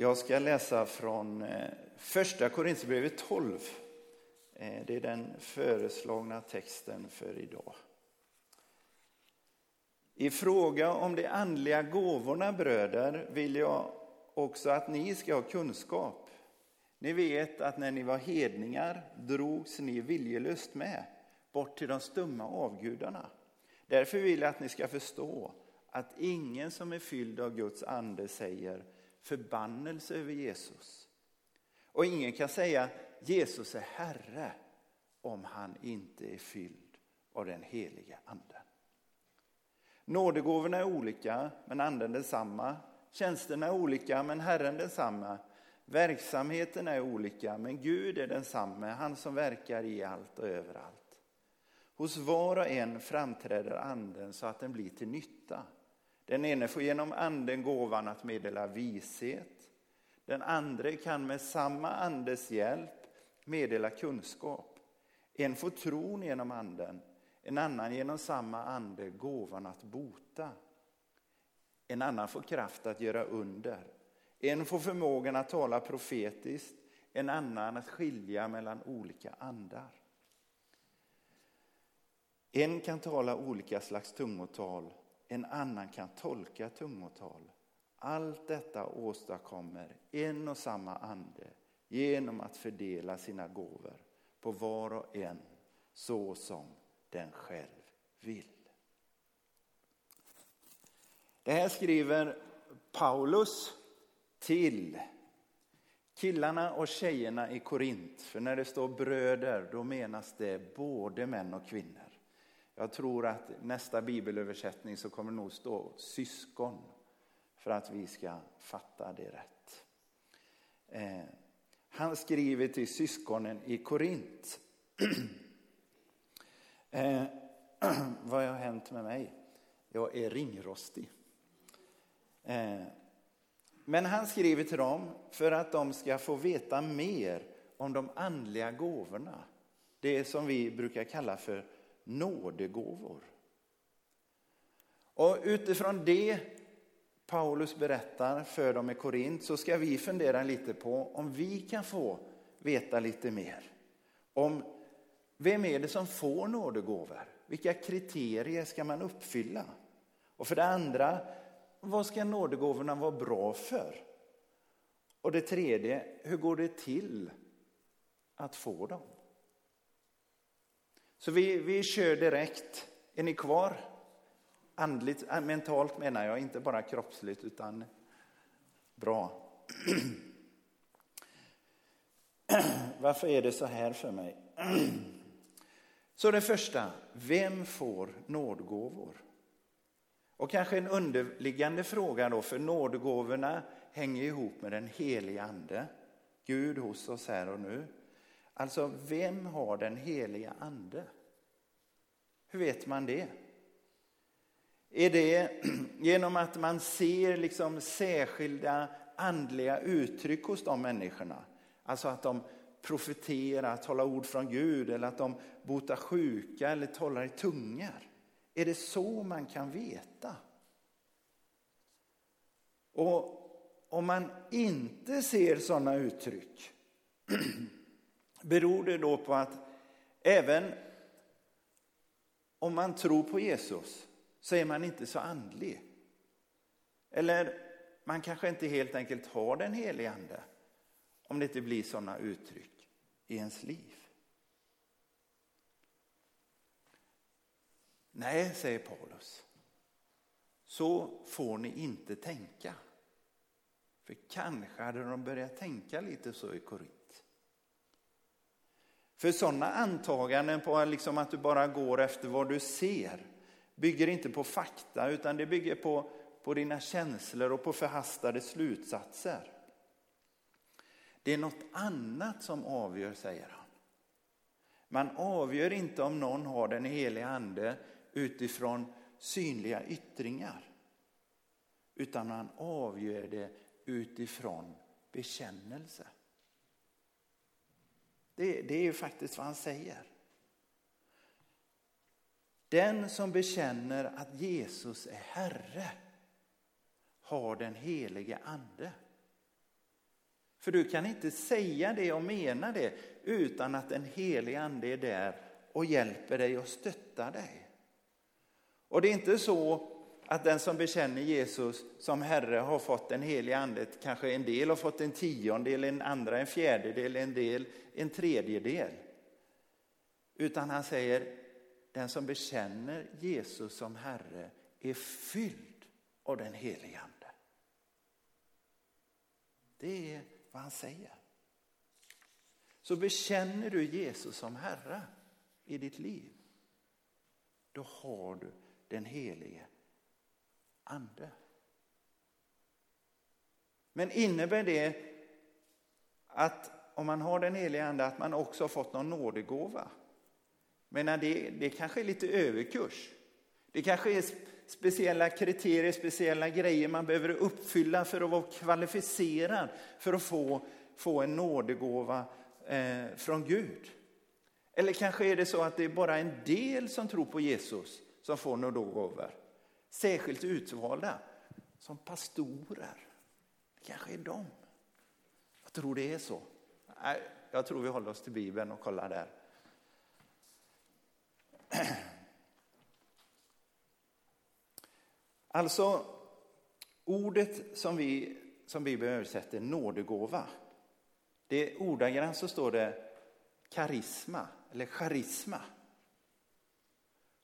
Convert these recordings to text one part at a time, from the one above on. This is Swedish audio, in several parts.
Jag ska läsa från eh, första Korinthierbrevet 12. Eh, det är den föreslagna texten för idag. I fråga om de andliga gåvorna, bröder, vill jag också att ni ska ha kunskap. Ni vet att när ni var hedningar drogs ni viljelöst med bort till de stumma avgudarna. Därför vill jag att ni ska förstå att ingen som är fylld av Guds ande säger förbannelse över Jesus. Och ingen kan säga Jesus är Herre om han inte är fylld av den heliga anden. Nådegåvorna är olika, men anden densamma. Tjänsterna är olika, men Herren densamma. Verksamheten är olika, men Gud är densamme, han som verkar i allt och överallt. Hos var och en framträder anden så att den blir till nytta. Den ene får genom anden gåvan att meddela vishet. Den andra kan med samma andes hjälp meddela kunskap. En får tron genom anden, en annan genom samma ande gåvan att bota. En annan får kraft att göra under. En får förmågan att tala profetiskt, en annan att skilja mellan olika andar. En kan tala olika slags tungotal en annan kan tolka tungotal. Allt detta åstadkommer en och samma ande genom att fördela sina gåvor på var och en så som den själv vill. Det här skriver Paulus till killarna och tjejerna i Korint. För när det står bröder då menas det både män och kvinnor. Jag tror att nästa bibelöversättning så kommer det nog stå syskon för att vi ska fatta det rätt. Eh, han skriver till syskonen i Korint. eh, vad har hänt med mig? Jag är ringrostig. Eh, men han skriver till dem för att de ska få veta mer om de andliga gåvorna. Det som vi brukar kalla för nådegåvor. Och utifrån det Paulus berättar för dem i Korint så ska vi fundera lite på om vi kan få veta lite mer om vem är det som får nådegåvor? Vilka kriterier ska man uppfylla? Och för det andra, vad ska nådegåvorna vara bra för? Och det tredje, hur går det till att få dem? Så vi, vi kör direkt. Är ni kvar? Andligt, äh, mentalt menar jag, inte bara kroppsligt utan bra. Varför är det så här för mig? Så det första, vem får nådgåvor? Och kanske en underliggande fråga då, för nådgåvorna hänger ihop med den heliga ande. Gud hos oss här och nu. Alltså, vem har den heliga ande? Hur vet man det? Är det genom att man ser liksom särskilda andliga uttryck hos de människorna? Alltså att de profeterar, talar ord från Gud eller att de botar sjuka eller talar i tungar. Är det så man kan veta? Och om man inte ser sådana uttryck Beror det då på att även om man tror på Jesus så är man inte så andlig? Eller man kanske inte helt enkelt har den helige ande om det inte blir sådana uttryck i ens liv. Nej, säger Paulus. Så får ni inte tänka. För kanske hade de börjat tänka lite så i Korint. För sådana antaganden på liksom att du bara går efter vad du ser bygger inte på fakta utan det bygger på, på dina känslor och på förhastade slutsatser. Det är något annat som avgör, säger han. Man avgör inte om någon har den heliga ande utifrån synliga yttringar. Utan man avgör det utifrån bekännelse. Det, det är ju faktiskt vad han säger. Den som bekänner att Jesus är Herre har den helige ande. För du kan inte säga det och mena det utan att den helige ande är där och hjälper dig och stöttar dig. Och det är inte så att den som bekänner Jesus som Herre har fått den helige ande, kanske en del har fått en tiondel, en andra en fjärdedel, en del en tredjedel. Utan han säger, den som bekänner Jesus som Herre är fylld av den helige ande. Det är vad han säger. Så bekänner du Jesus som Herre i ditt liv, då har du den helige ande. Men innebär det att om man har den helige ande att man också har fått någon nådegåva? Men det, det kanske är lite överkurs. Det kanske är speciella kriterier, speciella grejer man behöver uppfylla för att vara kvalificerad för att få, få en nådegåva eh, från Gud. Eller kanske är det så att det är bara en del som tror på Jesus som får nådegåvor. Särskilt utvalda, som pastorer. Det kanske är de. Jag tror det är så. Jag tror vi håller oss till Bibeln och kollar där. Alltså, ordet som vi som Bibeln översätter, nådegåva, det ordagrant så står det karisma eller charisma.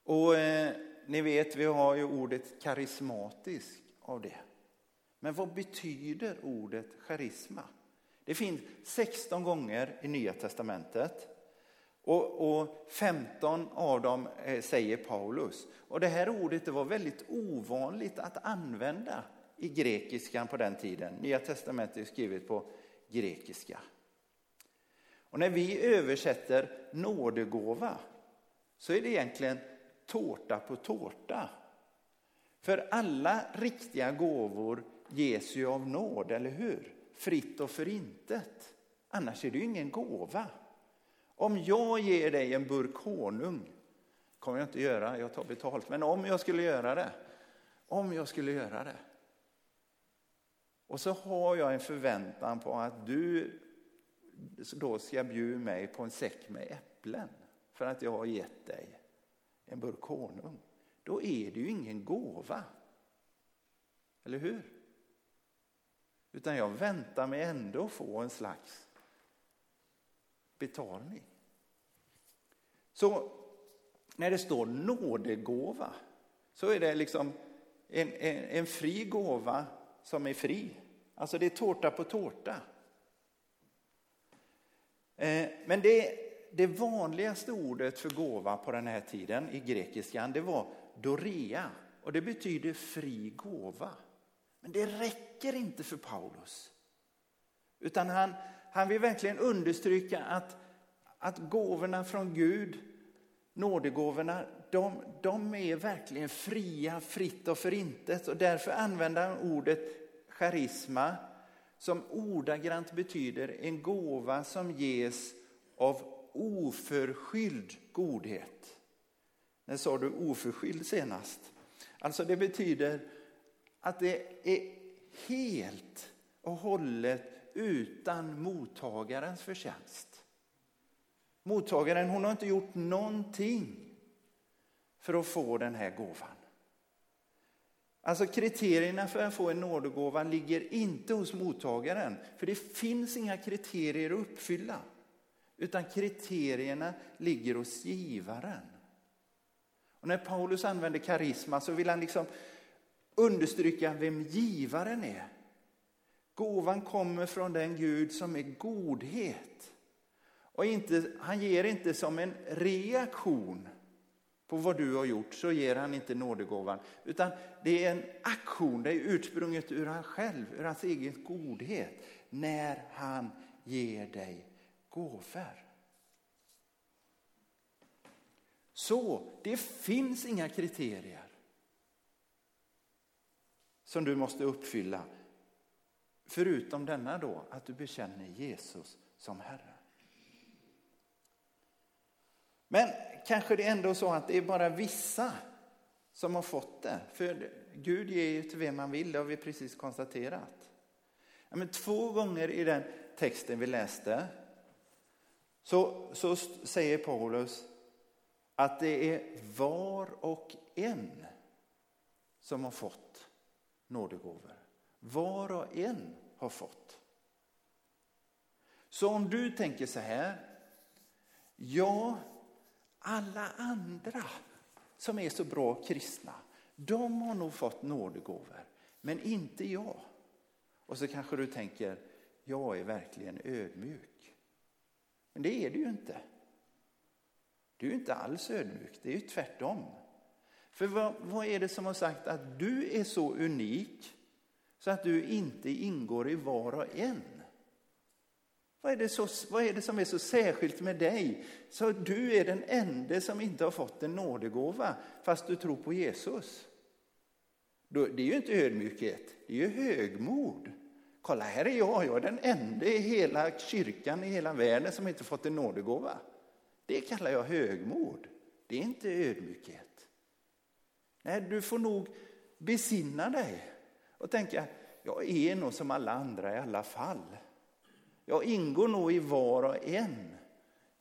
Och eh, ni vet, vi har ju ordet karismatisk av det. Men vad betyder ordet charisma? Det finns 16 gånger i Nya Testamentet. Och, och 15 av dem eh, säger Paulus. Och det här ordet det var väldigt ovanligt att använda i grekiskan på den tiden. Nya testamentet är skrivet på grekiska. Och när vi översätter nådegåva så är det egentligen tårta på tårta. För alla riktiga gåvor ges ju av nåd, eller hur? Fritt och förintet. Annars är det ju ingen gåva. Om jag ger dig en burk honung, kommer jag inte göra, jag tar betalt, men om jag skulle göra det, om jag skulle göra det. Och så har jag en förväntan på att du då ska bjuda mig på en säck med äpplen för att jag har gett dig en burk honung. Då är det ju ingen gåva. Eller hur? Utan jag väntar mig ändå få en slags betalning. Så när det står nådegåva så är det liksom en, en, en fri gåva som är fri. Alltså det är tårta på tårta. Eh, men det, det vanligaste ordet för gåva på den här tiden i grekiskan det var dorea och det betyder fri gåva. Men det räcker inte för Paulus. Utan han, han vill verkligen understryka att, att gåvorna från Gud, nådegåvorna, de, de är verkligen fria, fritt och förintet. Och därför använder han ordet charisma som ordagrant betyder en gåva som ges av oförskylld godhet. När sa du oförskylld senast? Alltså det betyder att det är helt och hållet utan mottagarens förtjänst. Mottagaren hon har inte gjort någonting för att få den här gåvan. Alltså kriterierna för att få en nådegåva ligger inte hos mottagaren, för det finns inga kriterier att uppfylla. Utan kriterierna ligger hos givaren. Och när Paulus använder karisma så vill han liksom understryka vem givaren är. Gåvan kommer från den Gud som är godhet. Och inte, han ger inte som en reaktion på vad du har gjort så ger han inte nådegåvan. Utan det är en aktion, det är ursprunget ur han själv, ur hans egen godhet. När han ger dig gåvor. Så det finns inga kriterier som du måste uppfylla. Förutom denna då, att du bekänner Jesus som Herre. Men kanske det är ändå så att det är bara vissa som har fått det. För Gud ger ju till vem man vill, det har vi precis konstaterat. Men två gånger i den texten vi läste så, så säger Paulus att det är var och en som har fått nådegåvor. Var och en har fått. Så om du tänker så här, ja, alla andra som är så bra kristna, de har nog fått nådegåvor, men inte jag. Och så kanske du tänker, jag är verkligen ödmjuk. Men det är du ju inte. Du är inte alls ödmjuk, det är ju tvärtom. För vad, vad är det som har sagt att du är så unik så att du inte ingår i var och en? Vad är, det så, vad är det som är så särskilt med dig? Så du är den enda som inte har fått en nådegåva fast du tror på Jesus. Det är ju inte ödmjukhet, det är ju högmod. Kolla, här är jag, jag är den enda i hela kyrkan, i hela världen som inte fått en nådegåva. Det kallar jag högmod, det är inte ödmjukhet. Nej, du får nog besinna dig och tänka, jag är nog som alla andra i alla fall. Jag ingår nog i var och en.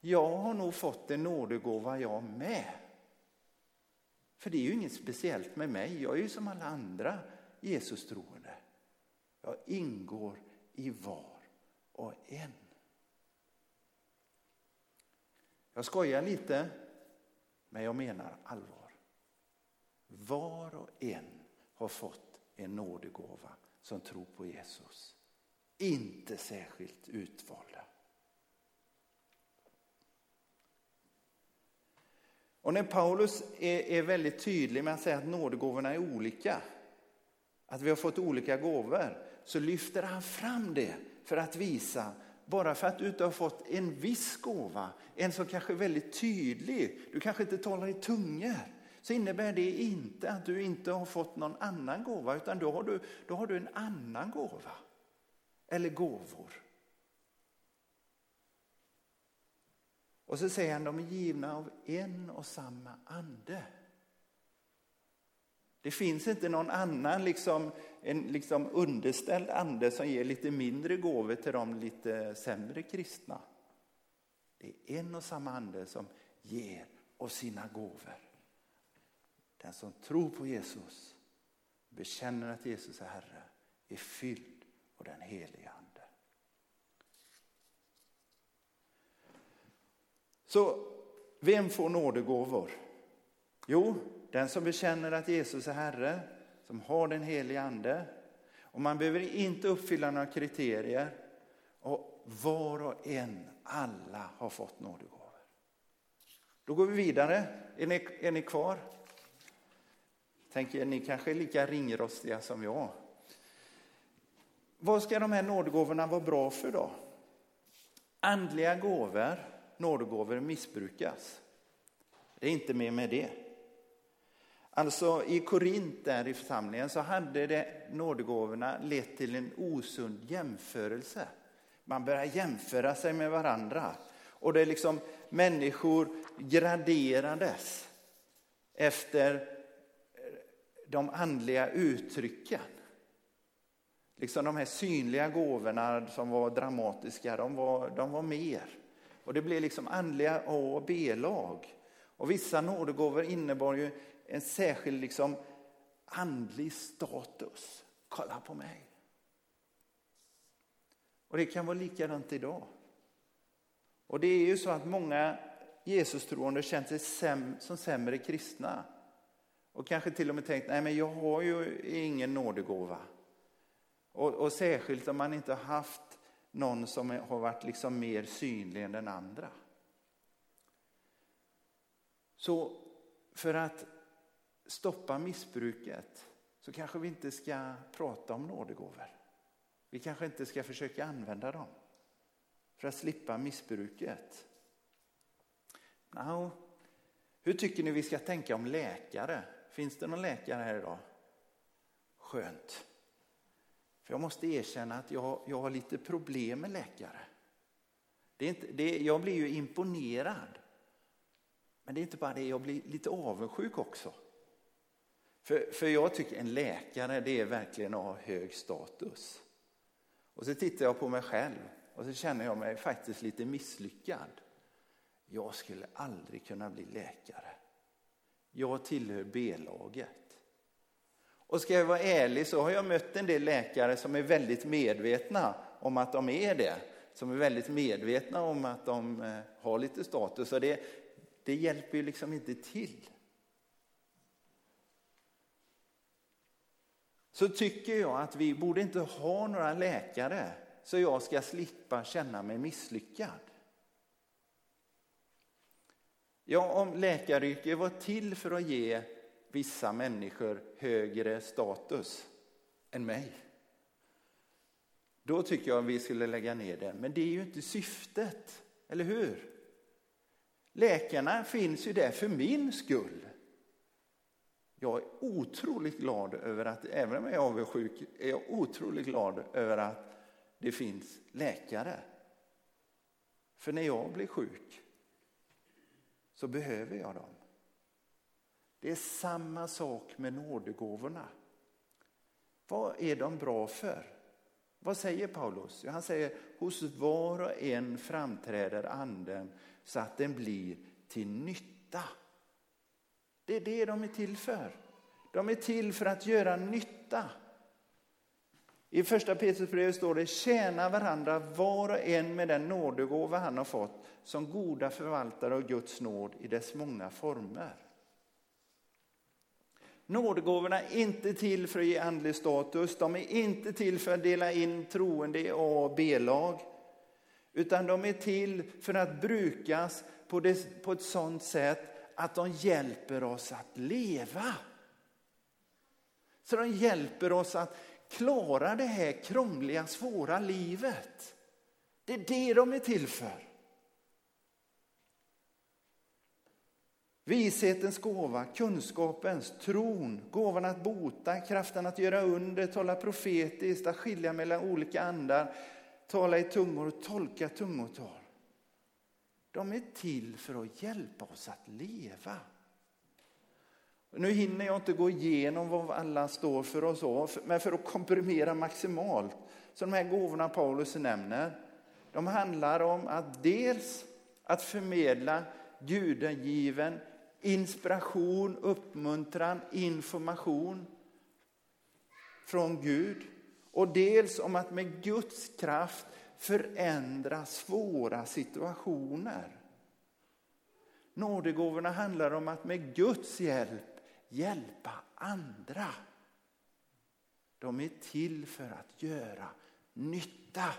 Jag har nog fått en nådegåva jag med. För det är ju inget speciellt med mig, jag är ju som alla andra Jesus troende. Jag ingår i var och en. Jag skojar lite, men jag menar allvar. Var och en har fått en nådegåva som tror på Jesus. Inte särskilt utvalda. Och när Paulus är, är väldigt tydlig med att säga att nådegåvorna är olika, att vi har fått olika gåvor, så lyfter han fram det för att visa, bara för att du inte har fått en viss gåva, en som kanske är väldigt tydlig, du kanske inte talar i tungor, så innebär det inte att du inte har fått någon annan gåva, utan då har du, då har du en annan gåva eller gåvor. Och så säger han, de är givna av en och samma ande. Det finns inte någon annan liksom, en liksom underställd ande som ger lite mindre gåvor till de lite sämre kristna. Det är en och samma ande som ger av sina gåvor. Den som tror på Jesus, bekänner att Jesus är Herre, är fylld av den heliga Ande. Så vem får nådegåvor? Jo, den som bekänner att Jesus är Herre, som har den heliga Ande. Och man behöver inte uppfylla några kriterier. Och var och en, alla har fått nådegåvor. Då går vi vidare. Är ni, är ni kvar? Tänker ni kanske är lika ringrostiga som jag. Vad ska de här nådegåvorna vara bra för då? Andliga gåvor, nådegåvor missbrukas. Det är inte mer med det. Alltså i Korint där i församlingen så hade det nådegåvorna lett till en osund jämförelse. Man börjar jämföra sig med varandra. Och det är liksom människor graderades efter de andliga uttrycken. Liksom de här synliga gåvorna som var dramatiska, de var, de var mer. Och det blev liksom andliga A och B-lag. Och vissa nådegåvor innebar ju en särskild liksom andlig status. Kolla på mig. Och det kan vara likadant idag. Och det är ju så att många Jesus-troende känt sig säm som sämre kristna. Och kanske till och med tänkt, nej men jag har ju ingen nådegåva. Och, och särskilt om man inte har haft någon som har varit liksom mer synlig än den andra. Så för att stoppa missbruket så kanske vi inte ska prata om nådegåvor. Vi kanske inte ska försöka använda dem för att slippa missbruket. No. Hur tycker ni vi ska tänka om läkare? Finns det någon läkare här idag? Skönt. För jag måste erkänna att jag, jag har lite problem med läkare. Det är inte, det, jag blir ju imponerad. Men det är inte bara det, jag blir lite avundsjuk också. För, för jag tycker en läkare det är verkligen att ha hög status. Och så tittar jag på mig själv. och så känner jag mig faktiskt lite misslyckad. Jag skulle aldrig kunna bli läkare. Jag tillhör B-laget. Och ska jag vara ärlig så har jag mött en del läkare som är väldigt medvetna om att de är det. Som är väldigt medvetna om att de eh, har lite status. Och det, det hjälper ju liksom inte till. Så tycker jag att vi borde inte ha några läkare så jag ska slippa känna mig misslyckad. Ja, om läkaryrket var till för att ge vissa människor högre status än mig. Då tycker jag vi skulle lägga ner det. Men det är ju inte syftet, eller hur? Läkarna finns ju där för min skull. Jag är otroligt glad över att, även om jag är avundsjuk, är jag otroligt glad över att det finns läkare. För när jag blir sjuk så behöver jag dem. Det är samma sak med nådegåvorna. Vad är de bra för? Vad säger Paulus? Han säger hos var och en framträder anden så att den blir till nytta. Det är det de är till för. De är till för att göra nytta. I första Petrusbrevet står det tjäna varandra var och en med den nådegåva han har fått som goda förvaltare av Guds nåd i dess många former. Nådegåvorna är inte till för att ge andlig status, de är inte till för att dela in troende i A och B-lag. Utan de är till för att brukas på, det, på ett sådant sätt att de hjälper oss att leva. Så de hjälper oss att klara det här krångliga, svåra livet. Det är det de är till för. Vishetens gåva, kunskapens, tron, gåvan att bota, kraften att göra under, tala profetiskt, att skilja mellan olika andar, tala i tungor och tolka tungotal. De är till för att hjälpa oss att leva. Nu hinner jag inte gå igenom vad alla står för och så, men för att komprimera maximalt. Så de här gåvorna Paulus nämner, de handlar om att dels att förmedla gudagiven inspiration, uppmuntran, information från Gud. Och dels om att med Guds kraft förändra svåra situationer. Nådegåvorna handlar om att med Guds hjälp hjälpa andra. De är till för att göra nytta.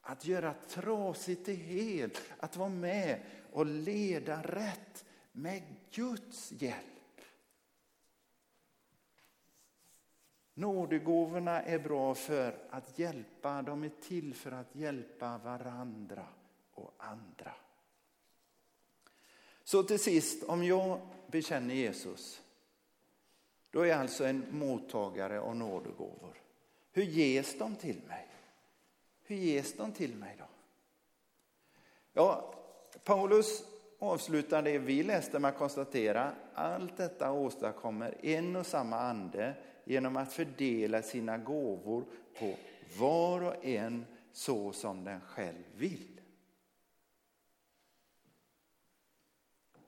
Att göra trasigt till helt, att vara med och leda rätt med Guds hjälp. Nådegåvorna är bra för att hjälpa, de är till för att hjälpa varandra och andra. Så till sist, om jag bekänner Jesus, då är jag alltså en mottagare av nådegåvor. Hur ges de till mig? Hur ges de till mig då? Ja, Paulus avslutar det vi läste med att konstatera allt detta åstadkommer en och samma ande genom att fördela sina gåvor på var och en så som den själv vill.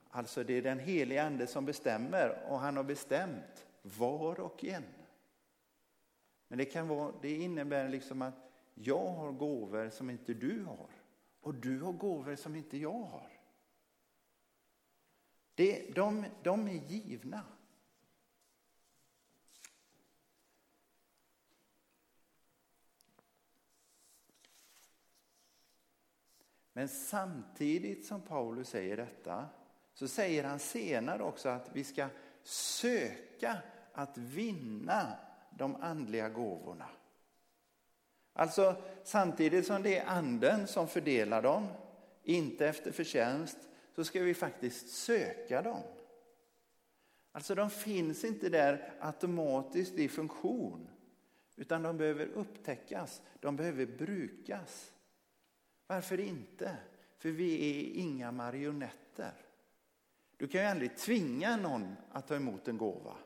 Alltså det är den helige ande som bestämmer och han har bestämt var och en. Men det, kan vara, det innebär liksom att jag har gåvor som inte du har och du har gåvor som inte jag har. Det, de, de är givna. Men samtidigt som Paulus säger detta så säger han senare också att vi ska söka att vinna de andliga gåvorna. Alltså samtidigt som det är anden som fördelar dem, inte efter förtjänst, så ska vi faktiskt söka dem. Alltså de finns inte där automatiskt i funktion, utan de behöver upptäckas, de behöver brukas. Varför inte? För vi är inga marionetter. Du kan ju aldrig tvinga någon att ta emot en gåva.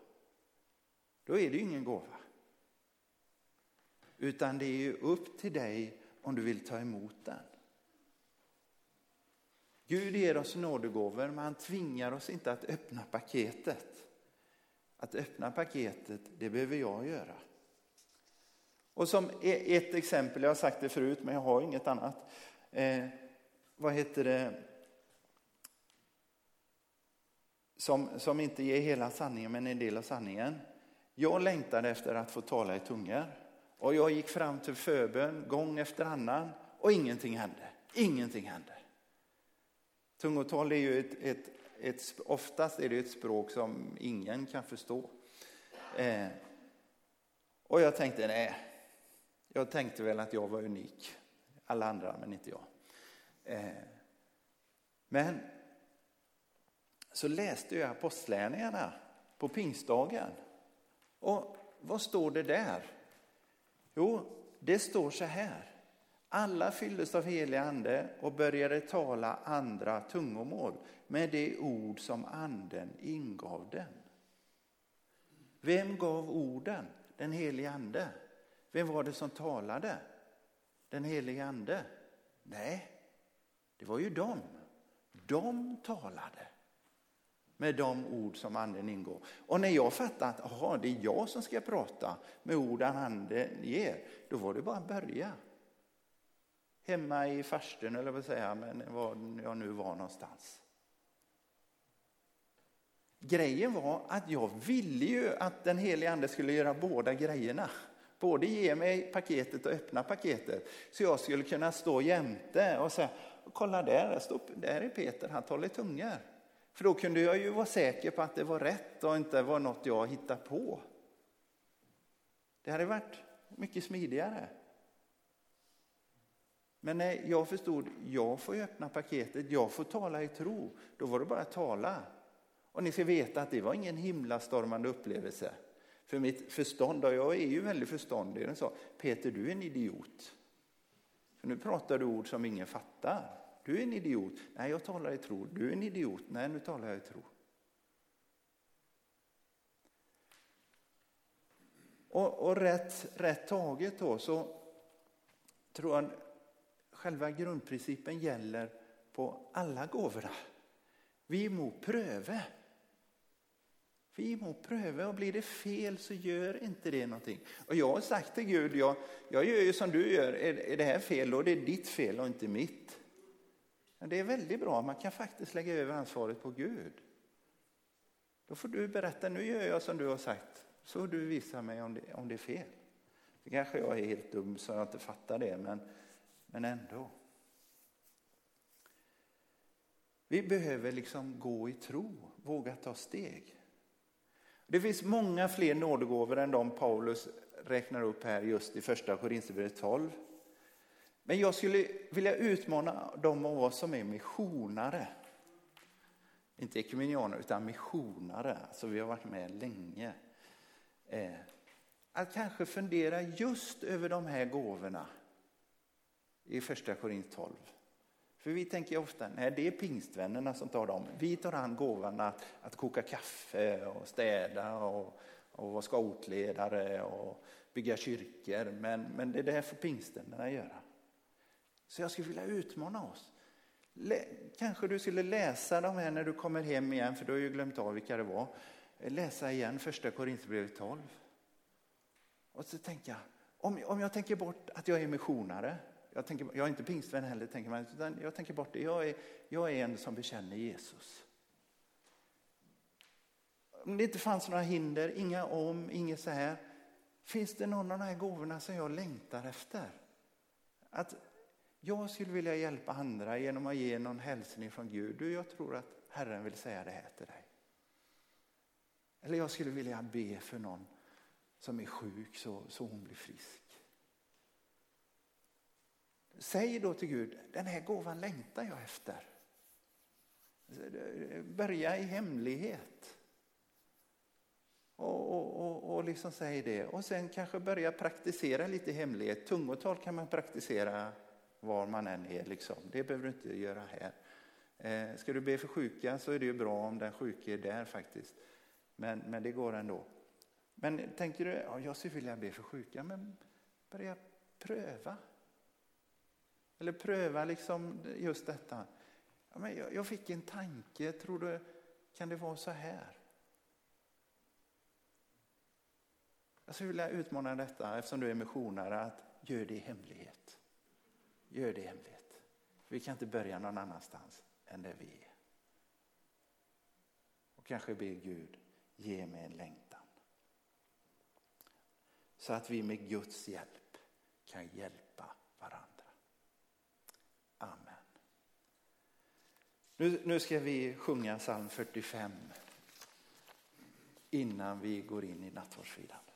Då är det ju ingen gåva. Utan det är ju upp till dig om du vill ta emot den. Gud ger oss nådegåvor men han tvingar oss inte att öppna paketet. Att öppna paketet, det behöver jag göra. Och som e-, ett exempel, jag har sagt det förut men jag har inget annat. Eh, vad heter det? Som, som inte ger hela sanningen men en del av sanningen. Jag längtade efter att få tala i tungor. Och jag gick fram till förbön gång efter annan och ingenting hände. Ingenting hände. Tungotal är ju ett, ett, ett, oftast är det ett språk som ingen kan förstå. Eh, och jag tänkte, nej, jag tänkte väl att jag var unik. Alla andra, men inte jag. Eh, men så läste jag Apostlärningarna på pingstdagen. Och vad står det där? Jo, det står så här. Alla fylldes av helig ande och började tala andra tungomål med det ord som anden ingav dem. Vem gav orden? Den helige ande. Vem var det som talade? Den helige ande? Nej, det var ju dem. De talade med de ord som anden ingår. Och när jag fattade att aha, det är jag som ska prata med orden anden ger, då var det bara att börja. Hemma i farstun eller vad säga, men var jag nu var någonstans. Grejen var att jag ville ju att den helige ande skulle göra båda grejerna. Både ge mig paketet och öppna paketet. Så jag skulle kunna stå jämte och säga, kolla där, där är Peter, han talar i tungor. För då kunde jag ju vara säker på att det var rätt och inte var något jag hittade på. Det hade varit mycket smidigare. Men när jag förstod, jag får öppna paketet, jag får tala i tro, då var det bara att tala. Och ni ska veta att det var ingen himlastormande upplevelse. För mitt förstånd, och jag är ju väldigt förståndig, den sa Peter du är en idiot. För nu pratar du ord som ingen fattar. Du är en idiot. Nej, jag talar i tro. Du är en idiot. Nej, nu talar jag i tro. Och, och rätt, rätt taget då så tror jag själva grundprincipen gäller på alla gåvorna. Vi må pröva. Vi må pröva och blir det fel så gör inte det någonting. Och jag har sagt till Gud, jag, jag gör ju som du gör, är, är det här fel då? Det är ditt fel och inte mitt. Men det är väldigt bra, man kan faktiskt lägga över ansvaret på Gud. Då får du berätta, nu gör jag som du har sagt, så får du visa mig om det, om det är fel. Det kanske jag är helt dum så jag inte fattar det, men, men ändå. Vi behöver liksom gå i tro, våga ta steg. Det finns många fler nådegåvor än de Paulus räknar upp här just i första Korinthierbrevet 12. Men jag skulle vilja utmana de av oss som är missionare. Inte ekumenianer utan missionare, alltså vi har varit med länge. Eh, att kanske fundera just över de här gåvorna i första Korint 12. För vi tänker ofta, nej det är pingstvännerna som tar dem. Vi tar an gåvan att, att koka kaffe och städa och, och vara scoutledare och bygga kyrkor. Men, men det där får pingstvännerna göra. Så jag skulle vilja utmana oss. Kanske du skulle läsa de här när du kommer hem igen, för du har ju glömt av vilka det var. Läsa igen första Korinthierbrevet 12. Och så tänka, om, om jag tänker bort att jag är missionare, jag, tänker, jag är inte pingstvän heller, tänker man, utan jag tänker bort det. Jag är, jag är en som bekänner Jesus. Om det inte fanns några hinder, inga om, inget så här. Finns det någon av de här gåvorna som jag längtar efter? Att jag skulle vilja hjälpa andra genom att ge någon hälsning från Gud. Du, jag tror att Herren vill säga det här till dig. Eller jag skulle vilja be för någon som är sjuk så, så hon blir frisk. Säg då till Gud, den här gåvan längtar jag efter. Börja i hemlighet. Och, och, och, och liksom säg det. Och sen kanske börja praktisera lite i hemlighet. Tungotal kan man praktisera var man än är. Liksom. Det behöver du inte göra här. Eh, ska du be för sjuka så är det ju bra om den sjuke är där faktiskt. Men, men det går ändå. Men tänker du, ja, jag skulle vilja be för sjuka, men börja pröva. Eller pröva liksom just detta. Ja, men jag, jag fick en tanke, tror du, kan det vara så här? Alltså, jag skulle vilja utmana detta, eftersom du är missionare, att gör det i hemlighet. Gör det i hemlighet. Vi kan inte börja någon annanstans än där vi är. Och kanske be Gud, ge mig en längtan. Så att vi med Guds hjälp kan hjälpa varandra. Amen. Nu, nu ska vi sjunga psalm 45 innan vi går in i nattvardsfirandet.